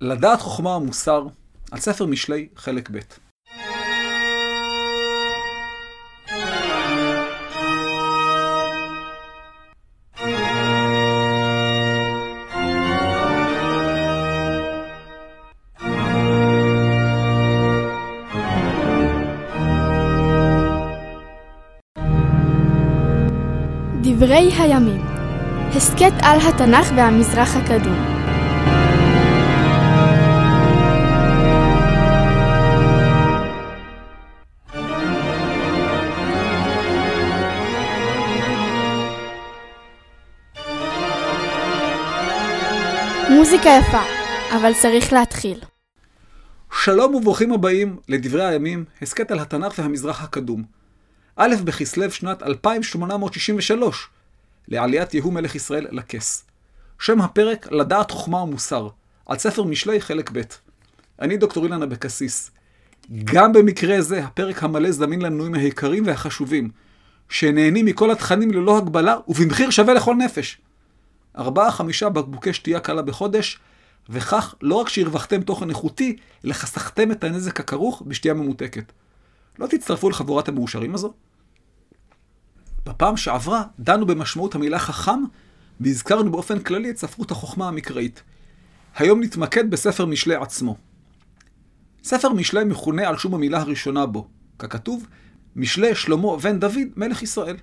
לדעת חוכמה ומוסר, על ספר משלי, חלק ב'. דברי הימים הסכת על התנ"ך והמזרח הקדום מוזיקה יפה, אבל צריך להתחיל. שלום וברוכים הבאים לדברי הימים, הסכת על התנ"ך והמזרח הקדום. א' בכסלו שנת 2863, לעליית יהוא מלך ישראל לכס. שם הפרק, לדעת חוכמה ומוסר, על ספר משלי חלק ב'. אני דוקטור אילן אבקסיס. גם במקרה זה, הפרק המלא זמין למנויים היקרים והחשובים, שנהנים מכל התכנים ללא הגבלה ובמחיר שווה לכל נפש. ארבעה-חמישה בקבוקי שתייה קלה בחודש, וכך לא רק שהרווחתם תוכן איכותי, אלא חסכתם את הנזק הכרוך בשתייה ממותקת. לא תצטרפו לחבורת המאושרים הזו? בפעם שעברה דנו במשמעות המילה חכם, והזכרנו באופן כללי את ספרות החוכמה המקראית. היום נתמקד בספר משלי עצמו. ספר משלי מכונה על שום המילה הראשונה בו, ככתוב, משלי שלמה בן דוד, מלך ישראל.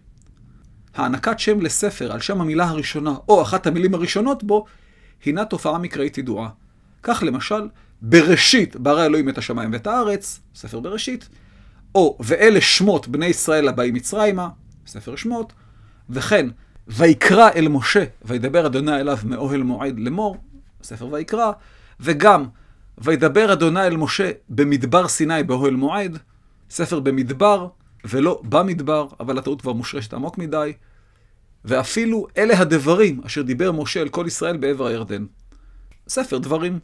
הענקת שם לספר על שם המילה הראשונה, או אחת המילים הראשונות בו, הינה תופעה מקראית ידועה. כך למשל, בראשית ברא אלוהים את השמיים ואת הארץ, ספר בראשית, או ואלה שמות בני ישראל הבאים מצרימה, ספר שמות, וכן, ויקרא אל משה, וידבר אדוני אליו מאוהל מועד לאמור, ספר ויקרא, וגם, וידבר אדוני אל משה במדבר סיני באוהל מועד, ספר במדבר, ולא במדבר, אבל הטעות כבר מושרשת עמוק מדי. ואפילו אלה הדברים אשר דיבר משה אל כל ישראל בעבר הירדן. ספר דברים.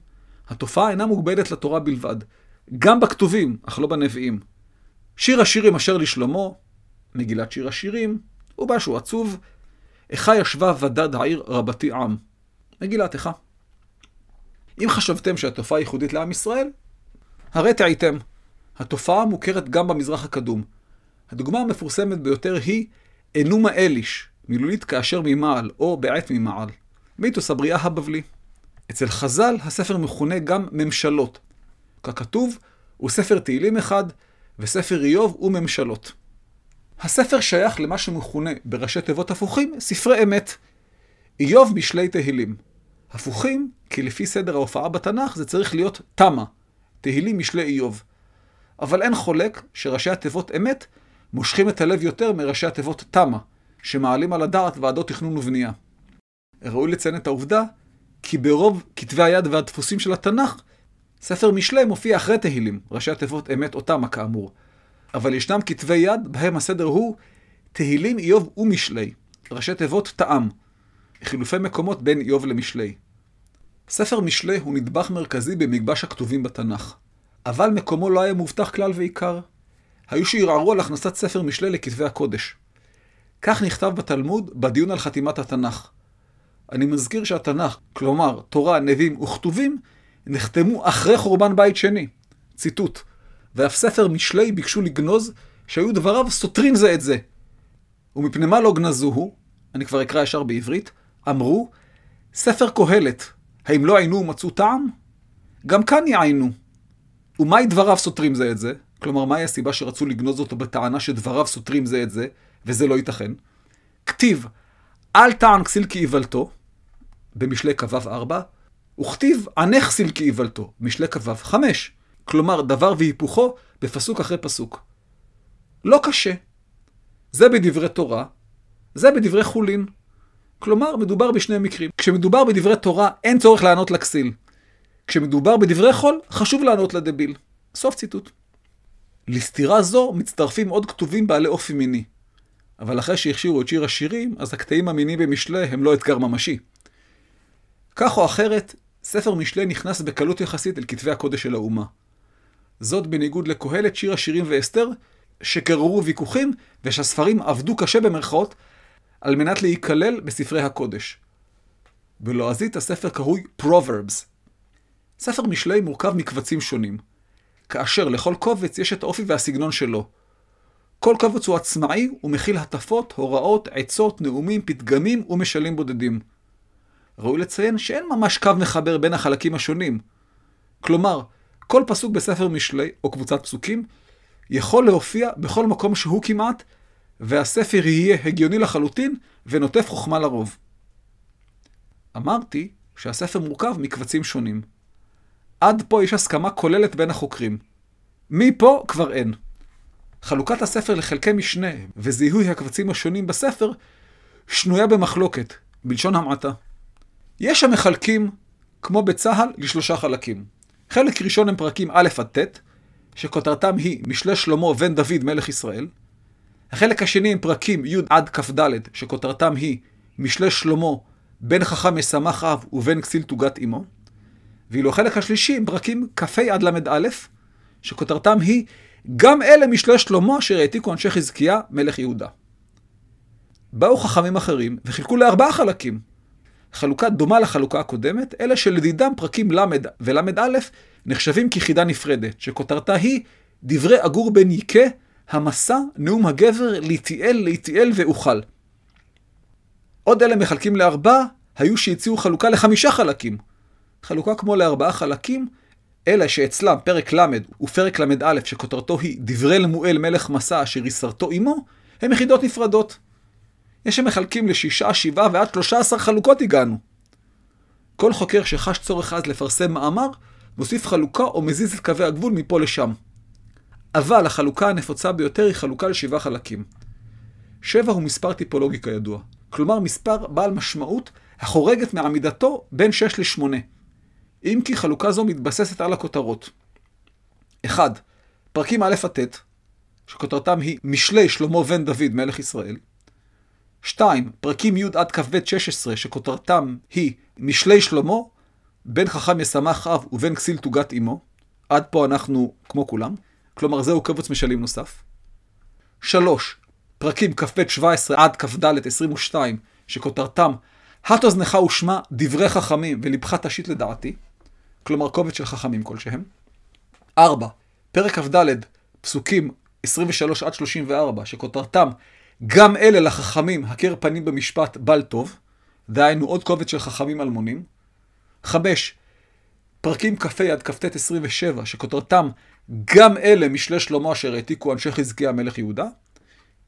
התופעה אינה מוגבלת לתורה בלבד, גם בכתובים, אך לא בנביאים. שיר השירים אשר לשלמה, מגילת שיר השירים, ובשו עצוב, איכה ישבה ודד העיר רבתי עם. מגילת איכה. אם חשבתם שהתופעה ייחודית לעם ישראל, הרי טעיתם. התופעה מוכרת גם במזרח הקדום. הדוגמה המפורסמת ביותר היא אנומה אליש, מילולית כאשר ממעל או בעת ממעל. מיתוס הבריאה הבבלי. אצל חז"ל הספר מכונה גם ממשלות. ככתוב, הוא ספר תהילים אחד, וספר איוב וממשלות. הספר שייך למה שמכונה בראשי תיבות הפוכים ספרי אמת. איוב משלי תהילים. הפוכים, כי לפי סדר ההופעה בתנ"ך זה צריך להיות תמה, תהילים משלי איוב. אבל אין חולק שראשי התיבות אמת מושכים את הלב יותר מראשי התיבות תמה, שמעלים על הדעת ועדות תכנון ובנייה. ראוי לציין את העובדה כי ברוב כתבי היד והדפוסים של התנ"ך, ספר משלי מופיע אחרי תהילים, ראשי התיבות אמת או תמה כאמור. אבל ישנם כתבי יד בהם הסדר הוא תהילים איוב ומשלי, ראשי תיבות טעם, חילופי מקומות בין איוב למשלי. ספר משלי הוא נדבך מרכזי במגבש הכתובים בתנ"ך, אבל מקומו לא היה מובטח כלל ועיקר. היו שערערו על הכנסת ספר משלי לכתבי הקודש. כך נכתב בתלמוד בדיון על חתימת התנ"ך. אני מזכיר שהתנ"ך, כלומר תורה, נביאים וכתובים, נחתמו אחרי חורבן בית שני. ציטוט: ואף ספר משלי ביקשו לגנוז, שהיו דבריו סותרים זה את זה. ומפני מה לא גנזוהו, אני כבר אקרא ישר בעברית, אמרו, ספר קהלת, האם לא עיינו ומצאו טעם? גם כאן יעיינו. ומהי דבריו סותרים זה את זה? כלומר, מהי הסיבה שרצו לגנוז אותו בטענה שדבריו סותרים זה את זה, וזה לא ייתכן? כתיב, אל טען כסיל כאיוולתו, במשלי כ"ו 4, וכתיב, ענך כסיל כאיוולתו, משלי כ"ו 5. כלומר, דבר והיפוכו בפסוק אחרי פסוק. לא קשה. זה בדברי תורה, זה בדברי חולין. כלומר, מדובר בשני מקרים. כשמדובר בדברי תורה, אין צורך לענות לכסיל. כשמדובר בדברי חול, חשוב לענות לדביל. סוף ציטוט. לסתירה זו מצטרפים עוד כתובים בעלי אופי מיני. אבל אחרי שהכשירו את שיר השירים, אז הקטעים המיניים במשלי הם לא אתגר ממשי. כך או אחרת, ספר משלי נכנס בקלות יחסית אל כתבי הקודש של האומה. זאת בניגוד לקהלת, שיר השירים ואסתר, שקררו ויכוחים ושהספרים עבדו קשה במרכאות על מנת להיכלל בספרי הקודש. בלועזית הספר קרוי Proverbs. ספר משלי מורכב מקבצים שונים, כאשר לכל קובץ יש את האופי והסגנון שלו. כל קובץ הוא עצמאי ומכיל הטפות, הוראות, עצות, נאומים, פתגמים ומשלים בודדים. ראוי לציין שאין ממש קו מחבר בין החלקים השונים. כלומר, כל פסוק בספר משלי, או קבוצת פסוקים, יכול להופיע בכל מקום שהוא כמעט, והספר יהיה הגיוני לחלוטין ונוטף חוכמה לרוב. אמרתי שהספר מורכב מקבצים שונים. עד פה יש הסכמה כוללת בין החוקרים. מפה כבר אין. חלוקת הספר לחלקי משנה וזיהוי הקבצים השונים בספר שנויה במחלוקת, בלשון המעטה. יש המחלקים, כמו בצה"ל, לשלושה חלקים. חלק ראשון הם פרקים א' עד ט', שכותרתם היא משלי שלמה בן דוד מלך ישראל. החלק השני הם פרקים י' עד כ"ד, שכותרתם היא משלי שלמה בן חכם ישמח אב ובן כסיל תוגת אמו. ואילו החלק השלישי פרקים כ"ה עד ל"א, שכותרתם היא גם אלה משלי שלמה אשר העתיקו אנשי חזקיה מלך יהודה. באו חכמים אחרים וחילקו לארבעה חלקים. חלוקה דומה לחלוקה הקודמת, אלא שלדידם פרקים ל' ול"א נחשבים כחידה נפרדת, שכותרתה היא דברי אגור בן יקה, המסע, נאום הגבר, ליטיאל, ליטיאל ואוכל. עוד אלה מחלקים לארבעה, היו שהציעו חלוקה לחמישה חלקים. חלוקה כמו לארבעה חלקים, אלא שאצלם פרק ל' ופרק ל"א, שכותרתו היא דברי למואל מלך מסע אשר יסרתו עמו, הם יחידות נפרדות. יש שמחלקים לשישה, שבעה ועד שלושה עשר חלוקות הגענו. כל חוקר שחש צורך אז לפרסם מאמר, מוסיף חלוקה או מזיז את קווי הגבול מפה לשם. אבל החלוקה הנפוצה ביותר היא חלוקה לשבעה חלקים. שבע הוא מספר טיפולוגי כידוע, כלומר מספר בעל משמעות החורגת מעמידתו בין שש לשמונה. אם כי חלוקה זו מתבססת על הכותרות. 1. פרקים א' עד ט', שכותרתם היא משלי שלמה בן דוד מלך ישראל. 2. פרקים י' עד כ"ב 16, שכותרתם היא משלי שלמה, בן חכם ישמח אב ובן כסיל תוגת אמו. עד פה אנחנו כמו כולם. כלומר, זהו קבץ משלים נוסף. 3. פרקים כ"ב 17 עד כ"ד 22, שכותרתם הט אוזנך ושמע דברי חכמים ולבך תשית לדעתי. כלומר, קובץ של חכמים כלשהם. 4. פרק כ"ד, פסוקים 23 עד 34, שכותרתם גם אלה לחכמים הכר פנים במשפט בל טוב, דהיינו עוד קובץ של חכמים אלמונים. 5. פרקים כ"ה עד כ"ט 27, שכותרתם גם אלה משלי שלמה אשר העתיקו אנשי חזקיה מלך יהודה.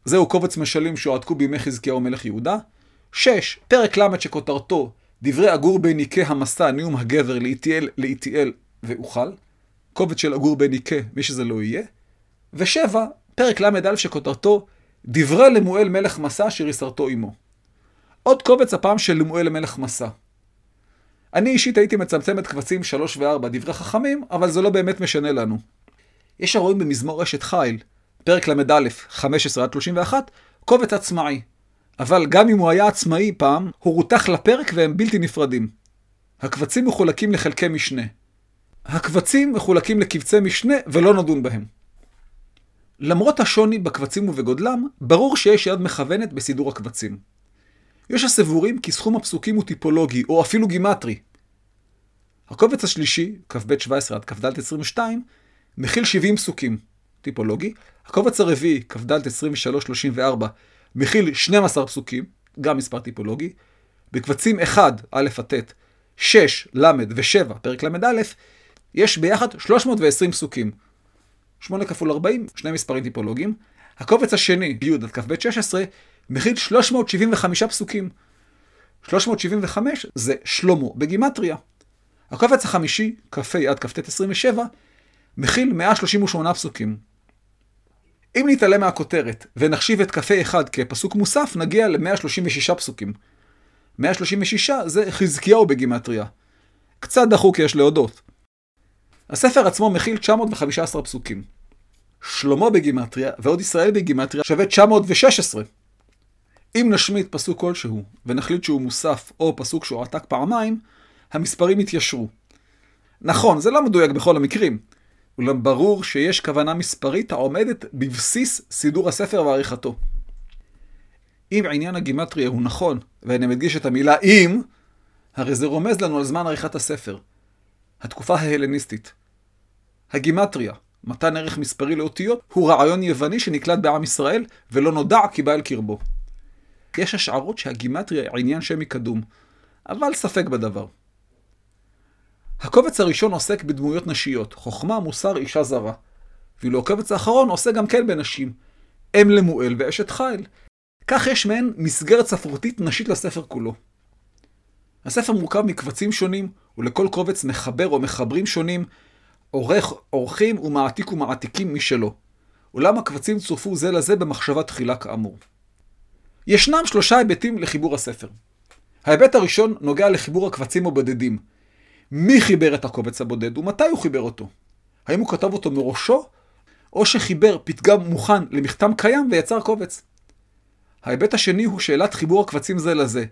זהו קובץ משלים שהועתקו בימי חזקיהו מלך יהודה. 6. פרק ל' שכותרתו דברי אגור בן יקה המסע, נאום הגבר, לאיטיאל, לאיטיאל ואוכל. קובץ של אגור בן יקה, מי שזה לא יהיה. ושבע, פרק ל"א שכותרתו דברי למואל מלך מסע אשר יסרתו עמו. עוד קובץ הפעם של למואל מלך מסע. אני אישית הייתי מצמצם את קבצים 3 ו-4 דברי חכמים, אבל זה לא באמת משנה לנו. יש הרואים במזמור אשת חיל, פרק ל"א, 15 עד 31, קובץ עצמאי. אבל גם אם הוא היה עצמאי פעם, הוא רותח לפרק והם בלתי נפרדים. הקבצים מחולקים לחלקי משנה. הקבצים מחולקים לקבצי משנה ולא נדון בהם. למרות השוני בקבצים ובגודלם, ברור שיש יד מכוונת בסידור הקבצים. יש הסבורים כי סכום הפסוקים הוא טיפולוגי, או אפילו גימטרי. הקובץ השלישי, כ"ב 17 עד כ"ד 22, מכיל 70 פסוקים, טיפולוגי. הקובץ הרביעי, כ"ד 23-34, מכיל 12 פסוקים, גם מספר טיפולוגי. בקבצים 1, א' עד ט', 6, ל' ו-7, פרק ל"א, יש ביחד 320 פסוקים. 8 כפול 40, שני מספרים טיפולוגיים. הקובץ השני, י' עד כ"ב 16, מכיל 375 פסוקים. 375 זה שלמה בגימטריה. הקובץ החמישי, כ"ה עד כ"ט 27, מכיל 138 פסוקים. אם נתעלם מהכותרת ונחשיב את כ"ה אחד כפסוק מוסף, נגיע ל-136 פסוקים. 136 זה חזקיהו בגימטריה. קצת דחוק יש להודות. הספר עצמו מכיל 915 פסוקים. שלמה בגימטריה ועוד ישראל בגימטריה שווה 916. אם נשמיט פסוק כלשהו ונחליט שהוא מוסף או פסוק שהועתק פעמיים, המספרים יתיישרו. נכון, זה לא מדויק בכל המקרים, אולם ברור שיש כוונה מספרית העומדת בבסיס סידור הספר ועריכתו. אם עניין הגימטריה הוא נכון, ואני מדגיש את המילה אם, הרי זה רומז לנו על זמן עריכת הספר. התקופה ההלניסטית. הגימטריה, מתן ערך מספרי לאותיות, הוא רעיון יווני שנקלט בעם ישראל, ולא נודע כי בא אל קרבו. יש השערות שהגימטריה עניין שמי קדום, אבל ספק בדבר. הקובץ הראשון עוסק בדמויות נשיות, חוכמה, מוסר, אישה זרה. ואילו הקובץ האחרון עוסק גם כן בנשים, אם למואל ואשת חיל. כך יש מעין מסגרת ספרותית נשית לספר כולו. הספר מורכב מקבצים שונים, ולכל קובץ מחבר או מחברים שונים, עורך, עורכים ומעתיק ומעתיקים משלו. אולם הקבצים צורפו זה לזה במחשבה תחילה כאמור. ישנם שלושה היבטים לחיבור הספר. ההיבט הראשון נוגע לחיבור הקבצים הבודדים. מי חיבר את הקובץ הבודד ומתי הוא חיבר אותו? האם הוא כתב אותו מראשו, או שחיבר פתגם מוכן למכתם קיים ויצר קובץ? ההיבט השני הוא שאלת חיבור הקבצים זה לזה.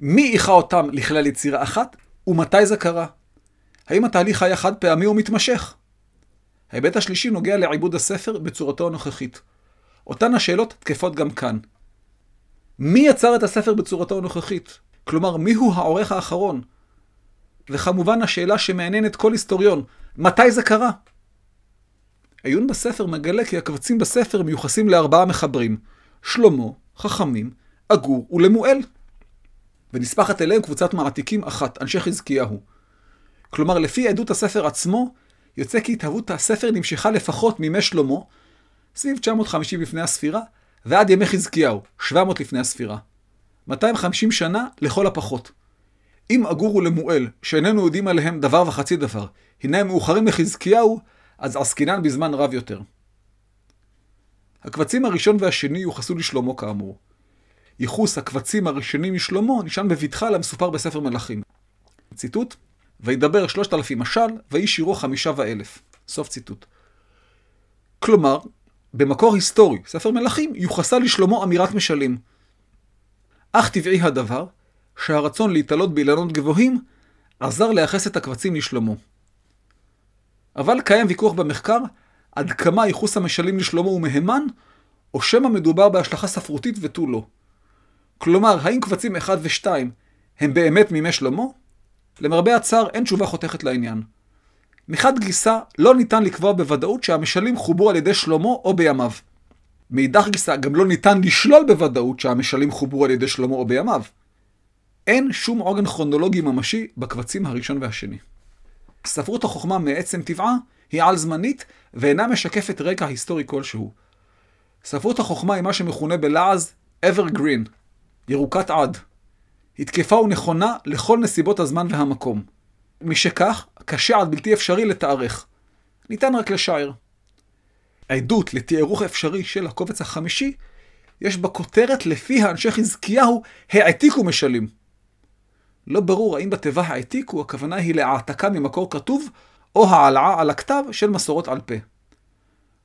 מי איכה אותם לכלל יצירה אחת, ומתי זה קרה? האם התהליך היה חד פעמי או מתמשך? ההיבט השלישי נוגע לעיבוד הספר בצורתו הנוכחית. אותן השאלות תקפות גם כאן. מי יצר את הספר בצורתו הנוכחית? כלומר, מיהו העורך האחרון? וכמובן השאלה שמעניינת כל היסטוריון, מתי זה קרה? עיון בספר מגלה כי הקבצים בספר מיוחסים לארבעה מחברים, שלמה, חכמים, אגור ולמואל. ונספחת אליהם קבוצת מעתיקים אחת, אנשי חזקיהו. כלומר, לפי עדות הספר עצמו, יוצא כי התהוות הספר נמשכה לפחות מימי שלמה, סביב 950 לפני הספירה, ועד ימי חזקיהו, 700 לפני הספירה. 250 שנה לכל הפחות. אם אגור ולמואל, שאיננו יודעים עליהם דבר וחצי דבר, הנה הם מאוחרים לחזקיהו, אז עסקינן בזמן רב יותר. הקבצים הראשון והשני יוחסו לשלמה כאמור. ייחוס הקבצים הראשונים משלמה נשען בבטחה על המסופר בספר מלכים. ציטוט: וידבר שלושת אלפים משל, ויהי שירו חמישה ואלף. סוף ציטוט. כלומר, במקור היסטורי, ספר מלכים, יוחסה לשלמה אמירת משלים. אך טבעי הדבר, שהרצון להתעלות באילנות גבוהים, עזר לייחס את הקבצים לשלמה. אבל קיים ויכוח במחקר עד כמה ייחוס המשלים לשלמה הוא מהימן, או שמא מדובר בהשלכה ספרותית ותו לא. כלומר, האם קבצים 1 ו-2 הם באמת מימי שלמה? למרבה הצער, אין תשובה חותכת לעניין. מחד גיסה, לא ניתן לקבוע בוודאות שהמשלים חוברו על ידי שלמה או בימיו. מאידך גיסה, גם לא ניתן לשלול בוודאות שהמשלים חוברו על ידי שלמה או בימיו. אין שום עוגן כרונולוגי ממשי בקבצים הראשון והשני. ספרות החוכמה מעצם טבעה היא על-זמנית ואינה משקפת רקע היסטורי כלשהו. ספרות החוכמה היא מה שמכונה בלעז evergreen, ירוקת עד. היא תקפה ונכונה לכל נסיבות הזמן והמקום. משכך, קשה עד בלתי אפשרי לתארך. ניתן רק לשער. עדות לתיארוך אפשרי של הקובץ החמישי, יש בכותרת לפיה אנשי חזקיהו העתיקו משלים. לא ברור האם בתיבה העתיקו הכוונה היא להעתקה ממקור כתוב, או העלאה על הכתב של מסורות על פה.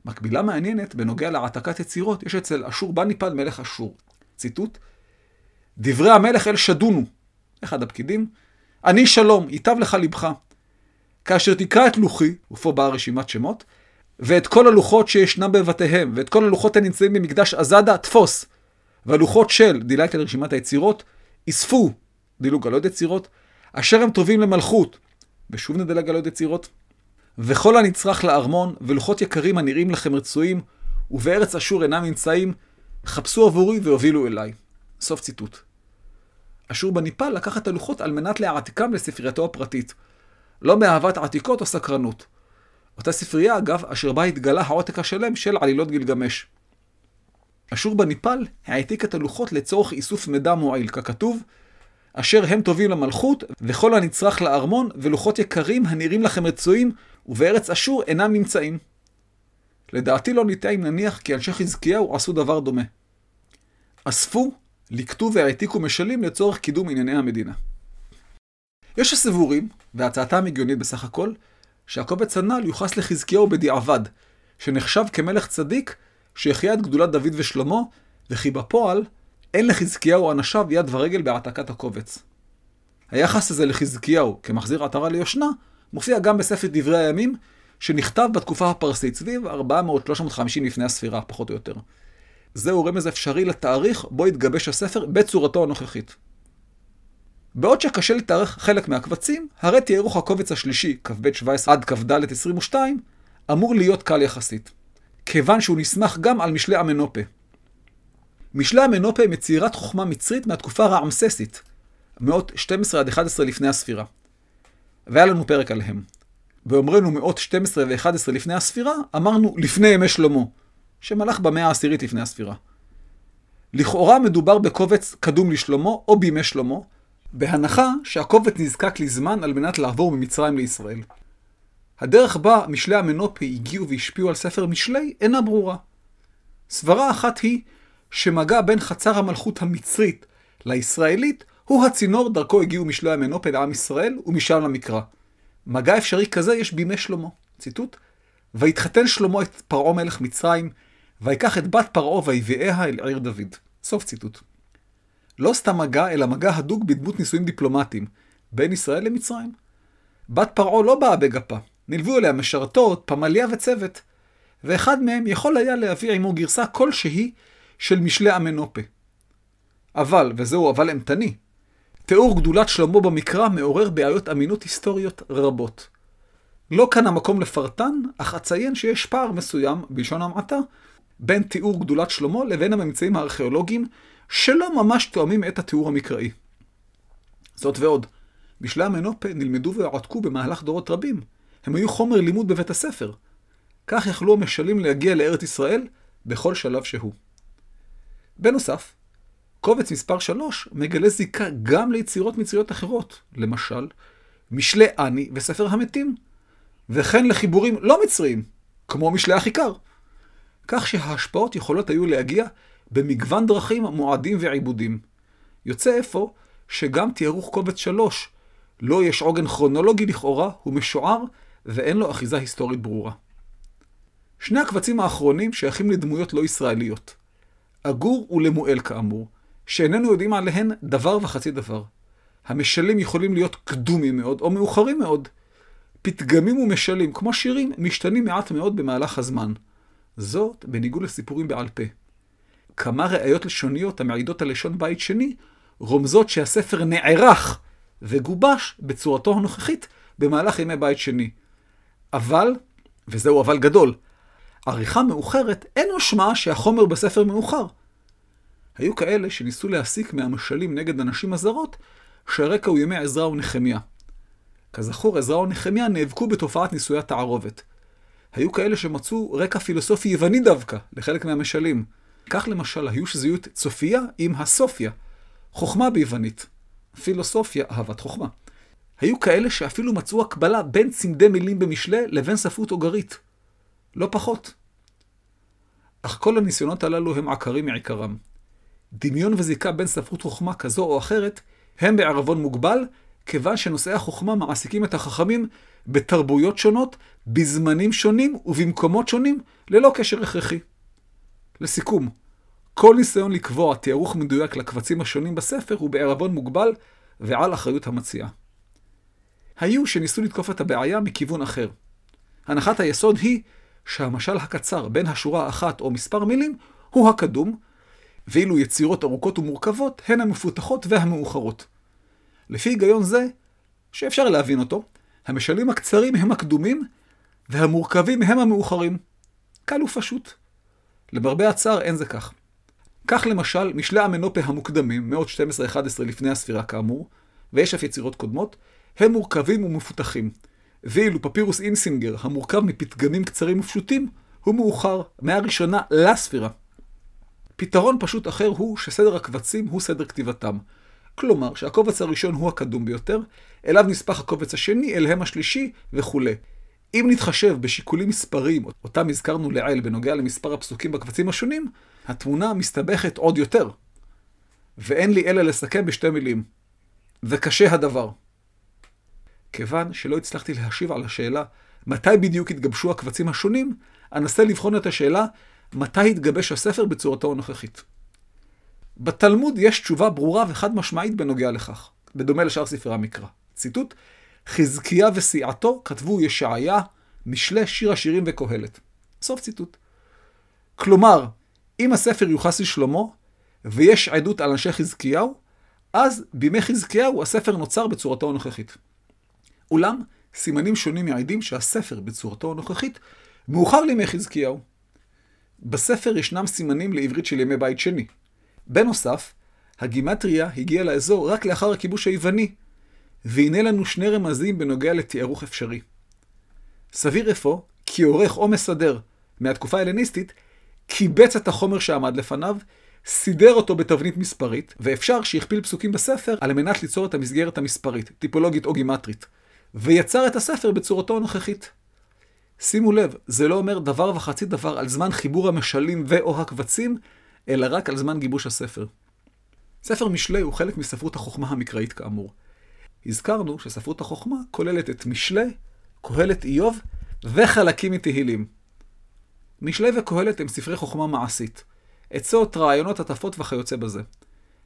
מקבילה מעניינת בנוגע להעתקת יצירות יש אצל אשור בניפד מלך אשור. ציטוט: דברי המלך אל שדונו, אחד הפקידים, אני שלום, ייטב לך לבך. כאשר תקרא את לוחי, ופה באה רשימת שמות, ואת כל הלוחות שישנם בבתיהם, ואת כל הלוחות הנמצאים במקדש עזדה, תפוס. והלוחות של, דילגת רשימת היצירות, אספו, דילוג על עוד יצירות, אשר הם טובים למלכות, ושוב נדלג על עוד יצירות, וכל הנצרך לארמון, ולוחות יקרים הנראים לכם רצויים, ובארץ אשור אינם נמצאים, חפשו עבורי והובילו אליי. סוף ציטוט. אשור בניפל לקח את הלוחות על מנת להעתיקם לספרייתו הפרטית. לא מאהבת עתיקות או סקרנות. אותה ספרייה, אגב, אשר בה התגלה העותק השלם של עלילות גילגמש. אשור בניפל העתיק את הלוחות לצורך איסוף מידע מועיל, ככתוב, אשר הם טובים למלכות, וכל הנצרך לארמון, ולוחות יקרים הנראים לכם רצויים, ובארץ אשור אינם נמצאים. לדעתי לא ניתן אם נניח כי אנשי חזקיהו עשו דבר דומה. אספו, לקטו והעתיקו משלים לצורך קידום ענייני המדינה. יש הסבורים, והצעתם הגיונית בסך הכל, שהקובץ הנ"ל יוחס לחזקיהו בדיעבד, שנחשב כמלך צדיק שהחיה את גדולת דוד ושלמה, וכי בפועל אין לחזקיהו אנשיו יד ורגל בהעתקת הקובץ. היחס הזה לחזקיהו כמחזיר עטרה ליושנה, מופיע גם בספר דברי הימים, שנכתב בתקופה הפרסית, סביב 400-350 לפני הספירה, פחות או יותר. זהו רמז אפשרי לתאריך בו התגבש הספר בצורתו הנוכחית. בעוד שקשה לתארך חלק מהקבצים, הרי תיארוך הקובץ השלישי, כ"ב 17 עד כ"ד 22, אמור להיות קל יחסית, כיוון שהוא נסמך גם על משלי המנופה. משלי המנופה יצירת חוכמה מצרית מהתקופה הרעמססית, מאות 12 עד 11 לפני הספירה. והיה לנו פרק עליהם. באומרנו מאות 12 ו-11 לפני הספירה, אמרנו לפני ימי שלמה, שמלך במאה העשירית לפני הספירה. לכאורה מדובר בקובץ קדום לשלמה או בימי שלמה, בהנחה שהקובץ נזקק לזמן על מנת לעבור ממצרים לישראל. הדרך בה משלי המנופה הגיעו והשפיעו על ספר משלי אינה ברורה. סברה אחת היא שמגע בין חצר המלכות המצרית לישראלית הוא הצינור דרכו הגיעו משלי המנופה לעם ישראל ומשם למקרא. מגע אפשרי כזה יש בימי שלמה. ציטוט: ויתחתן שלמה את פרעה מלך מצרים, ויקח את בת פרעה ויביאיה אל עיר דוד. סוף ציטוט. לא סתם מגע, אלא מגע הדוק בדמות נישואים דיפלומטיים, בין ישראל למצרים. בת פרעה לא באה בגפה, נלוו אליה משרתות, פמליה וצוות, ואחד מהם יכול היה להביא עמו גרסה כלשהי של משלי המנופה. אבל, וזהו אבל אימתני, תיאור גדולת שלמה במקרא מעורר בעיות אמינות היסטוריות רבות. לא כאן המקום לפרטן, אך אציין שיש פער מסוים, בלשון המעטה, בין תיאור גדולת שלמה לבין הממצאים הארכיאולוגיים שלא ממש תואמים את התיאור המקראי. זאת ועוד, משלי המנופה נלמדו והועתקו במהלך דורות רבים. הם היו חומר לימוד בבית הספר. כך יכלו המשלים להגיע לארץ ישראל בכל שלב שהוא. בנוסף, קובץ מספר 3 מגלה זיקה גם ליצירות מצריות אחרות, למשל, משלי אני וספר המתים, וכן לחיבורים לא מצריים, כמו משלי החיכר. כך שההשפעות יכולות היו להגיע במגוון דרכים, מועדים ועיבודים. יוצא אפוא שגם תיארוך קובץ 3 לא יש עוגן כרונולוגי לכאורה, הוא משוער ואין לו אחיזה היסטורית ברורה. שני הקבצים האחרונים שייכים לדמויות לא ישראליות. אגור ולמואל כאמור, שאיננו יודעים עליהן דבר וחצי דבר. המשלים יכולים להיות קדומים מאוד או מאוחרים מאוד. פתגמים ומשלים, כמו שירים, משתנים מעט מאוד במהלך הזמן. זאת בניגוד לסיפורים בעל פה. כמה ראיות לשוניות המעידות על לשון בית שני, רומזות שהספר נערך וגובש בצורתו הנוכחית במהלך ימי בית שני. אבל, וזהו אבל גדול, עריכה מאוחרת אין משמעה שהחומר בספר מאוחר. היו כאלה שניסו להסיק מהמשלים נגד הנשים הזרות, שהרקע הוא ימי עזרא ונחמיה. כזכור, עזרא ונחמיה נאבקו בתופעת נישואי התערובת. היו כאלה שמצאו רקע פילוסופי יווני דווקא, לחלק מהמשלים. כך למשל היו שזיהו את צופיה עם הסופיה, חוכמה ביוונית. פילוסופיה, אהבת חוכמה. היו כאלה שאפילו מצאו הקבלה בין צמדי מילים במשלי לבין ספרות אוגרית. לא פחות. אך כל הניסיונות הללו הם עקרים מעיקרם. דמיון וזיקה בין ספרות חוכמה כזו או אחרת הם בערבון מוגבל, כיוון שנושאי החוכמה מעסיקים את החכמים בתרבויות שונות, בזמנים שונים ובמקומות שונים, ללא קשר הכרחי. לסיכום, כל ניסיון לקבוע תיארוך מדויק לקבצים השונים בספר הוא בערבון מוגבל ועל אחריות המציע. היו שניסו לתקוף את הבעיה מכיוון אחר. הנחת היסוד היא שהמשל הקצר בין השורה האחת או מספר מילים הוא הקדום, ואילו יצירות ארוכות ומורכבות הן המפותחות והמאוחרות. לפי היגיון זה, שאפשר להבין אותו, המשלים הקצרים הם הקדומים, והמורכבים הם המאוחרים. קל ופשוט. למרבה הצער אין זה כך. כך למשל, משלי המנופה המוקדמים, מאות 12-11 לפני הספירה כאמור, ויש אף יצירות קודמות, הם מורכבים ומפותחים. ואילו פפירוס אינסינגר, המורכב מפתגמים קצרים ופשוטים, הוא מאוחר, מהראשונה לספירה. פתרון פשוט אחר הוא שסדר הקבצים הוא סדר כתיבתם. כלומר, שהקובץ הראשון הוא הקדום ביותר, אליו נספח הקובץ השני, אליהם השלישי וכולי. אם נתחשב בשיקולים מספריים, אותם הזכרנו לעיל בנוגע למספר הפסוקים בקבצים השונים, התמונה מסתבכת עוד יותר. ואין לי אלא לסכם בשתי מילים. וקשה הדבר. כיוון שלא הצלחתי להשיב על השאלה מתי בדיוק התגבשו הקבצים השונים, אנסה לבחון את השאלה מתי התגבש הספר בצורתו הנוכחית. בתלמוד יש תשובה ברורה וחד משמעית בנוגע לכך, בדומה לשאר ספרי המקרא. ציטוט: חזקיה וסיעתו כתבו ישעיה, משלי, שיר השירים וקהלת. סוף ציטוט. כלומר, אם הספר יוחס לשלמה, ויש עדות על אנשי חזקיהו, אז, בימי חזקיהו, הספר נוצר בצורתו הנוכחית. אולם, סימנים שונים מעידים שהספר בצורתו הנוכחית מאוחר לימי חזקיהו. בספר ישנם סימנים לעברית של ימי בית שני. בנוסף, הגימטריה הגיעה לאזור רק לאחר הכיבוש היווני, והנה לנו שני רמזים בנוגע לתיארוך אפשרי. סביר אפוא כי עורך או מסדר מהתקופה ההלניסטית קיבץ את החומר שעמד לפניו, סידר אותו בתבנית מספרית, ואפשר שהכפיל פסוקים בספר על מנת ליצור את המסגרת המספרית, טיפולוגית או גימטרית, ויצר את הספר בצורתו הנוכחית. שימו לב, זה לא אומר דבר וחצי דבר על זמן חיבור המשלים ו/או הקבצים, אלא רק על זמן גיבוש הספר. ספר משלי הוא חלק מספרות החוכמה המקראית כאמור. הזכרנו שספרות החוכמה כוללת את משלי, קהלת איוב וחלקים מתהילים. משלי וקהלת הם ספרי חוכמה מעשית. עצות, רעיונות, הטפות וכיוצא בזה.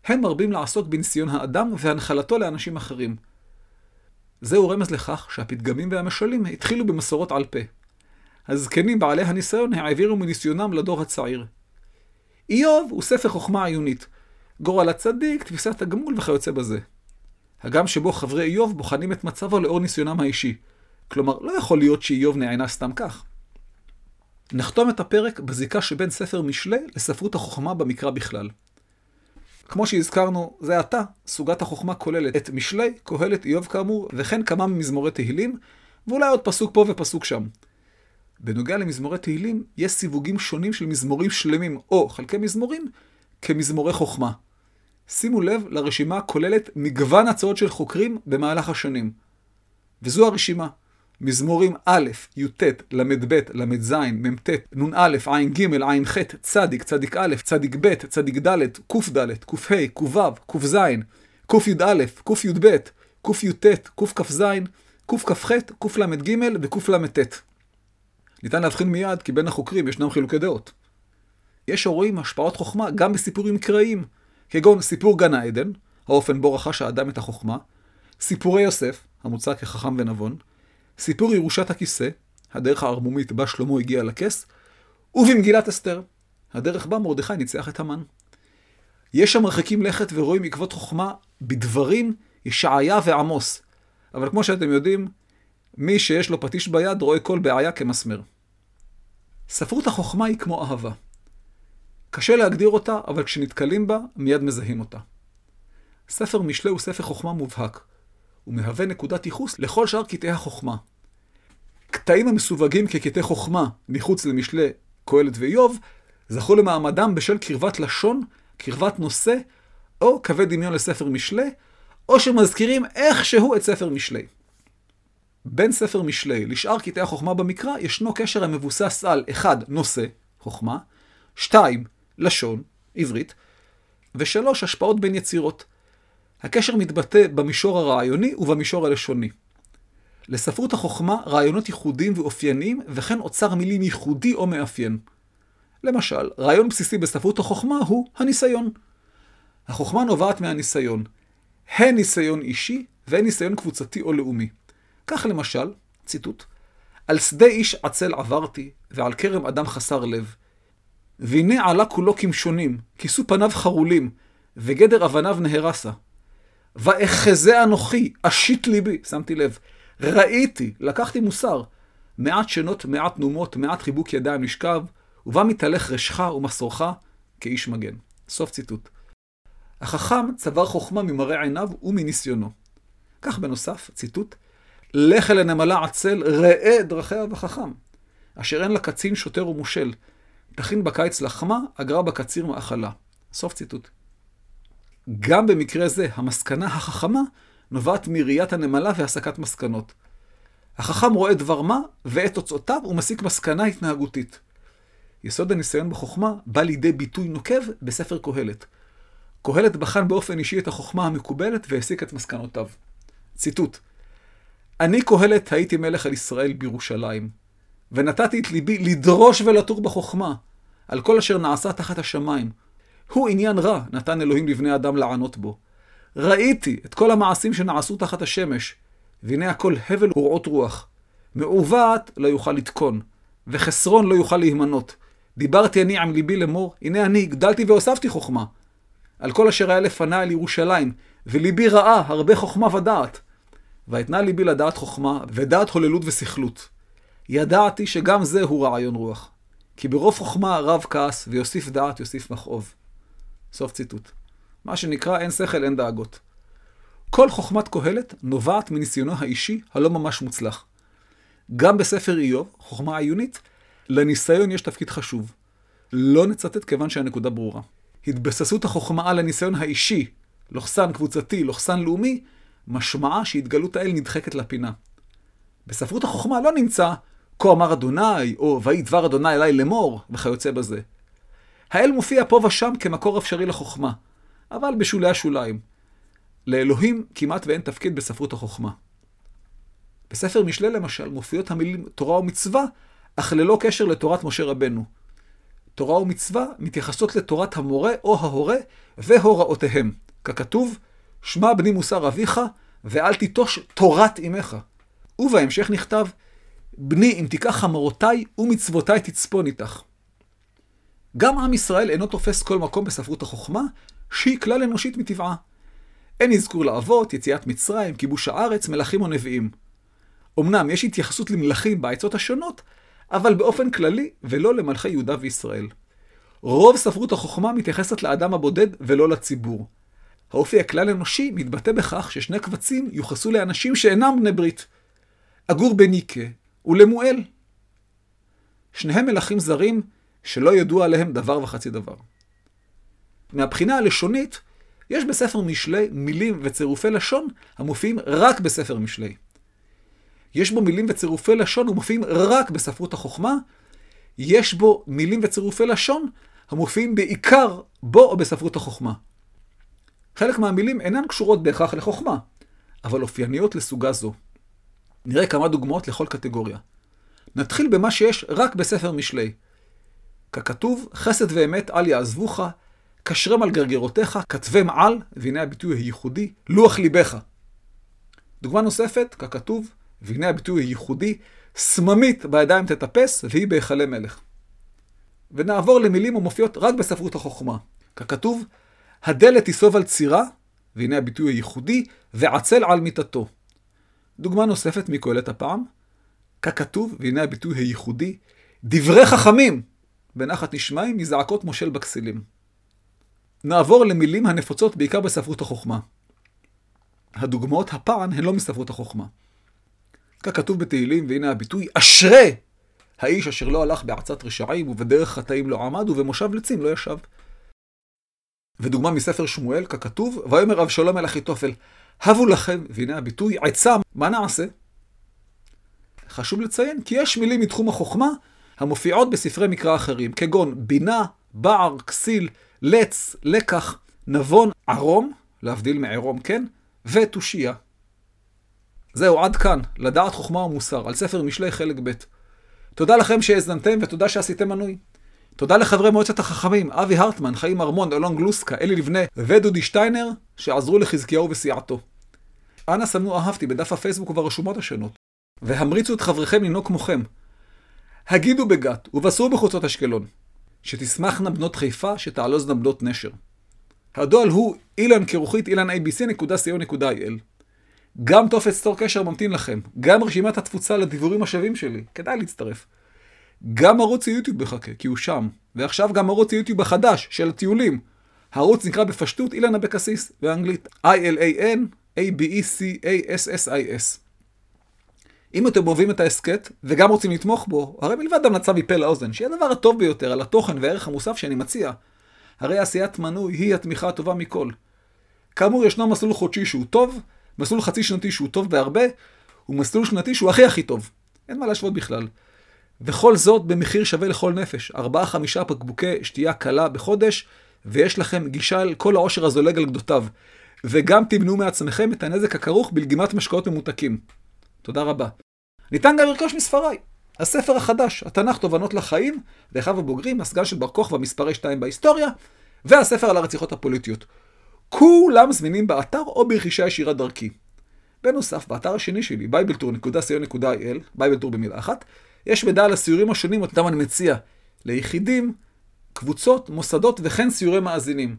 הם מרבים לעסוק בניסיון האדם והנחלתו לאנשים אחרים. זהו רמז לכך שהפתגמים והמשלים התחילו במסורות על פה. הזקנים בעלי הניסיון העבירו מניסיונם לדור הצעיר. איוב הוא ספר חוכמה עיונית. גורל הצדיק, תפיסת הגמול וכיוצא בזה. הגם שבו חברי איוב בוחנים את מצבו לאור ניסיונם האישי. כלומר, לא יכול להיות שאיוב נענה סתם כך. נחתום את הפרק בזיקה שבין ספר משלי לספרות החוכמה במקרא בכלל. כמו שהזכרנו, זה עתה, סוגת החוכמה כוללת את משלי, קהלת, איוב כאמור, וכן כמה ממזמורי תהילים, ואולי עוד פסוק פה ופסוק שם. בנוגע למזמורי תהילים, יש סיווגים שונים של מזמורים שלמים, או חלקי מזמורים, כמזמורי חוכמה. שימו לב לרשימה הכוללת מגוון הצעות של חוקרים במהלך השנים. וזו הרשימה. מזמורים א', י"ט, ל"ב, ל"ז, מ"ט, נ"א, ע"ג, ע"ח, צדיק, צדיק א', צדיק ב', צדיק ד', קד, קה, קו"ו, קז, קי"א, קי"ב, קי"ט, קכ"ז, קכ"ח, קל"ג וקל"ט. ניתן להבחין מיד כי בין החוקרים ישנם חילוקי דעות. יש הרואים השפעות חוכמה גם בסיפורים מקראיים, כגון סיפור גן העדן, האופן בו רכש האדם את החוכמה, סיפורי יוסף, המוצע כחכם ונבון, סיפור ירושת הכיסא, הדרך הערמומית בה שלמה הגיע לכס, ובמגילת אסתר, הדרך בה מרדכי ניצח את המן. יש שם מרחיקים לכת ורואים עקבות חוכמה בדברים ישעיה ועמוס, אבל כמו שאתם יודעים, מי שיש לו פטיש ביד רואה כל בעיה כמסמר. ספרות החוכמה היא כמו אהבה. קשה להגדיר אותה, אבל כשנתקלים בה, מיד מזהים אותה. ספר משלי הוא ספר חוכמה מובהק. הוא מהווה נקודת ייחוס לכל שאר קטעי החוכמה. קטעים המסווגים כקטעי חוכמה מחוץ למשלי קהלת ואיוב, זכו למעמדם בשל קרבת לשון, קרבת נושא, או קווי דמיון לספר משלי, או שמזכירים איכשהו את ספר משלי. בין ספר משלי לשאר קטעי החוכמה במקרא, ישנו קשר המבוסס על 1. נושא, חוכמה, 2. לשון, עברית, ו-3. השפעות בין יצירות. הקשר מתבטא במישור הרעיוני ובמישור הלשוני. לספרות החוכמה רעיונות ייחודיים ואופייניים, וכן אוצר מילים ייחודי או מאפיין. למשל, רעיון בסיסי בספרות החוכמה הוא הניסיון. החוכמה נובעת מהניסיון, הן ניסיון אישי והן ניסיון קבוצתי או לאומי. כך למשל, ציטוט, על שדה איש עצל עברתי, ועל כרם אדם חסר לב. והנה עלה כולו כמשונים, כיסו פניו חרולים, וגדר אבניו נהרסה. ואחזה אנוכי, אשית ליבי, שמתי לב, ראיתי, לקחתי מוסר, מעט שנות, מעט נומות, מעט חיבוק ידיים נשכב, ובה מתהלך רשך ומסורך כאיש מגן. סוף ציטוט. החכם צבר חוכמה ממראה עיניו ומניסיונו. כך בנוסף, ציטוט, לך אל הנמלה עצל, ראה דרכיה וחכם. אשר אין לה קצין שוטר ומושל. תכין בקיץ לחמה, אגרה בקציר מאכלה. סוף ציטוט. גם במקרה זה, המסקנה החכמה נובעת מראיית הנמלה והסקת מסקנות. החכם רואה דבר מה, ואת תוצאותיו הוא מסיק מסקנה התנהגותית. יסוד הניסיון בחוכמה בא לידי ביטוי נוקב בספר קהלת. קהלת בחן באופן אישי את החוכמה המקובלת והסיק את מסקנותיו. ציטוט: אני קהלת הייתי מלך על ישראל בירושלים, ונתתי את ליבי לדרוש ולתור בחוכמה, על כל אשר נעשה תחת השמיים, הוא עניין רע, נתן אלוהים לבני אדם לענות בו. ראיתי את כל המעשים שנעשו תחת השמש, והנה הכל הבל ורעות רוח. מעוות לא יוכל לתקון, וחסרון לא יוכל להימנות. דיברתי אני עם ליבי לאמור, הנה אני הגדלתי והוספתי חוכמה. על כל אשר היה לפניי על ירושלים, וליבי ראה הרבה חוכמה ודעת. ואתנה ליבי לדעת חוכמה, ודעת הוללות וסכלות. ידעתי שגם זה הוא רעיון רוח. כי ברוב חוכמה רב כעס, ויוסיף דעת יוסיף מכאוב. סוף ציטוט. מה שנקרא אין שכל אין דאגות. כל חוכמת קהלת נובעת מניסיונו האישי הלא ממש מוצלח. גם בספר איוב, חוכמה עיונית, לניסיון יש תפקיד חשוב. לא נצטט כיוון שהנקודה ברורה. התבססות החוכמה על הניסיון האישי, לוחסן קבוצתי, לוחסן לאומי, משמעה שהתגלות האל נדחקת לפינה. בספרות החוכמה לא נמצא כה אמר אדוני, או ויהי דבר אדוני אליי לאמור, וכיוצא בזה. האל מופיע פה ושם כמקור אפשרי לחוכמה, אבל בשולי השוליים. לאלוהים כמעט ואין תפקיד בספרות החוכמה. בספר משלי למשל מופיעות המילים תורה ומצווה, אך ללא קשר לתורת משה רבנו. תורה ומצווה מתייחסות לתורת המורה או ההורה והוראותיהם, ככתוב, שמע בני מוסר אביך, ואל תיטוש תורת אמך. ובהמשך נכתב, בני אם תיקח חמורותיי ומצוותיי תצפון איתך. גם עם ישראל אינו תופס כל מקום בספרות החוכמה, שהיא כלל אנושית מטבעה. אין אזכור לאבות, יציאת מצרים, כיבוש הארץ, מלכים או נביאים. אמנם יש התייחסות למלכים בעצות השונות, אבל באופן כללי, ולא למלכי יהודה וישראל. רוב ספרות החוכמה מתייחסת לאדם הבודד ולא לציבור. האופי הכלל אנושי מתבטא בכך ששני קבצים יוחסו לאנשים שאינם בני ברית. אגור בניקה ולמואל. שניהם מלכים זרים שלא ידעו עליהם דבר וחצי דבר. מהבחינה הלשונית, יש בספר משלי מילים וצירופי לשון המופיעים רק בספר משלי. יש בו מילים וצירופי לשון המופיעים רק בספרות החוכמה, יש בו מילים וצירופי לשון המופיעים בעיקר בו או בספרות החוכמה. חלק מהמילים אינן קשורות בהכרח לחוכמה, אבל אופייניות לסוגה זו. נראה כמה דוגמאות לכל קטגוריה. נתחיל במה שיש רק בספר משלי. ככתוב, חסד ואמת אל יעזבוך, קשרם על גרגרותיך, כתבם על, והנה הביטוי הייחודי, לוח ליבך. דוגמה נוספת, ככתוב, והנה הביטוי הייחודי, סממית בידיים תטפס, והיא בהיכלי מלך. ונעבור למילים המופיעות רק בספרות החוכמה. ככתוב, הדלת תיסוב על צירה, והנה הביטוי הייחודי, ועצל על מיטתו. דוגמה נוספת מקהלת הפעם, ככתוב, והנה הביטוי הייחודי, דברי חכמים, בנחת נשמעים מזעקות מושל בכסילים. נעבור למילים הנפוצות בעיקר בספרות החוכמה. הדוגמאות הפעם הן לא מספרות החוכמה. ככתוב בתהילים, והנה הביטוי, אשרי האיש אשר לא הלך בעצת רשעים ובדרך חטאים לא עמד ובמושב לצים לא ישב. ודוגמה מספר שמואל, ככתוב, ויאמר אבשלום אל אחיתופל, הבו לכם, והנה הביטוי, עצה, מה נעשה? חשוב לציין כי יש מילים מתחום החוכמה המופיעות בספרי מקרא אחרים, כגון בינה, בער, כסיל, לץ, לקח, נבון, ערום, להבדיל מערום, כן? ותושייה. זהו, עד כאן, לדעת חוכמה ומוסר, על ספר משלי חלק ב'. תודה לכם שהאזנתם ותודה שעשיתם מנוי. תודה לחברי מועצת החכמים, אבי הרטמן, חיים ארמון, אלון גלוסקה, אלי לבנה ודודי שטיינר, שעזרו לחזקיהו וסיעתו. אנא סמנו אהבתי בדף הפייסבוק וברשומות השונות, והמריצו את חבריכם לנהוג כמוכם. הגידו בגת, ובשרו בחוצות אשקלון, שתשמחנה בנות חיפה, שתעלוזנה בנות נשר. הדואל הוא אילן כרוכית אילן abc.co.il. גם טופס צור קשר ממתין לכם, גם רשימת התפוצה לדיבורים השווים שלי, כדאי להצטרף. גם ערוץ היוטיוב מחכה, כי הוא שם. ועכשיו גם ערוץ היוטיוב החדש, של הטיולים. הערוץ נקרא בפשטות אילן אבקסיס, באנגלית I-L-A-N A-B-E-C-A-S-S-I-S. אם אתם אוהבים את ההסכת, וגם רוצים לתמוך בו, הרי מלבד המלצה מפה לאוזן, שהיא הדבר הטוב ביותר על התוכן והערך המוסף שאני מציע, הרי עשיית מנוי היא התמיכה הטובה מכל. כאמור, ישנו מסלול חודשי שהוא טוב, מסלול חצי שנתי שהוא טוב בהרבה, ומסלול שנתי שהוא הכי הכי טוב. אין מה להשוות בכלל. וכל זאת במחיר שווה לכל נפש, 4-5 בקבוקי שתייה קלה בחודש, ויש לכם גישה אל כל העושר הזולג על גדותיו. וגם תמנעו מעצמכם את הנזק הכרוך בלגימת משקאות ממותקים. תודה רבה. ניתן גם לרכוש מספריי. הספר החדש, התנ"ך תובנות לחיים, לאחיו הבוגרים, הסגן של בר כוכבא מספרי 2 בהיסטוריה, והספר על הרציחות הפוליטיות. כולם זמינים באתר או ברכישה ישירה דרכי. בנוסף, באתר השני שלי, bibletour.co.il, Bibletour במילה אחת, יש מידע על הסיורים השונים אותם אני מציע ליחידים, קבוצות, מוסדות וכן סיורי מאזינים.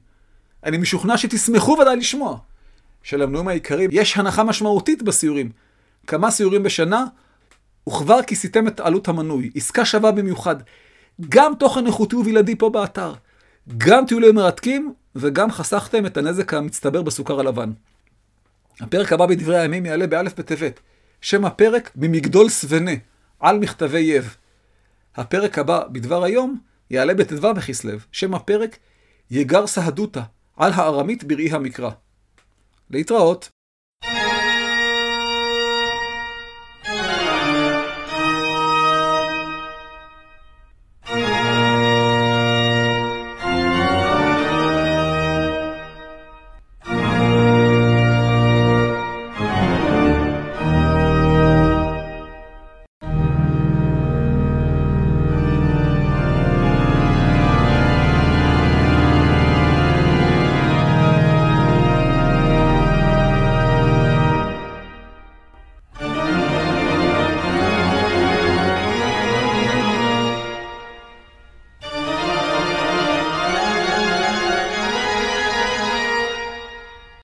אני משוכנע שתשמחו ודאי לשמוע שלמנויים העיקריים יש הנחה משמעותית בסיורים. כמה סיורים בשנה, וכבר כיסיתם את עלות המנוי. עסקה שווה במיוחד. גם תוכן איכותי ובלעדי פה באתר. גם טיולים מרתקים, וגם חסכתם את הנזק המצטבר בסוכר הלבן. הפרק הבא בדברי הימים יעלה באלף בטבת. שם הפרק ממגדול סבנה, על מכתבי יב. הפרק הבא בדבר היום יעלה בט"ו בכסלו. שם הפרק יגר סהדותא, על הארמית בראי המקרא. להתראות.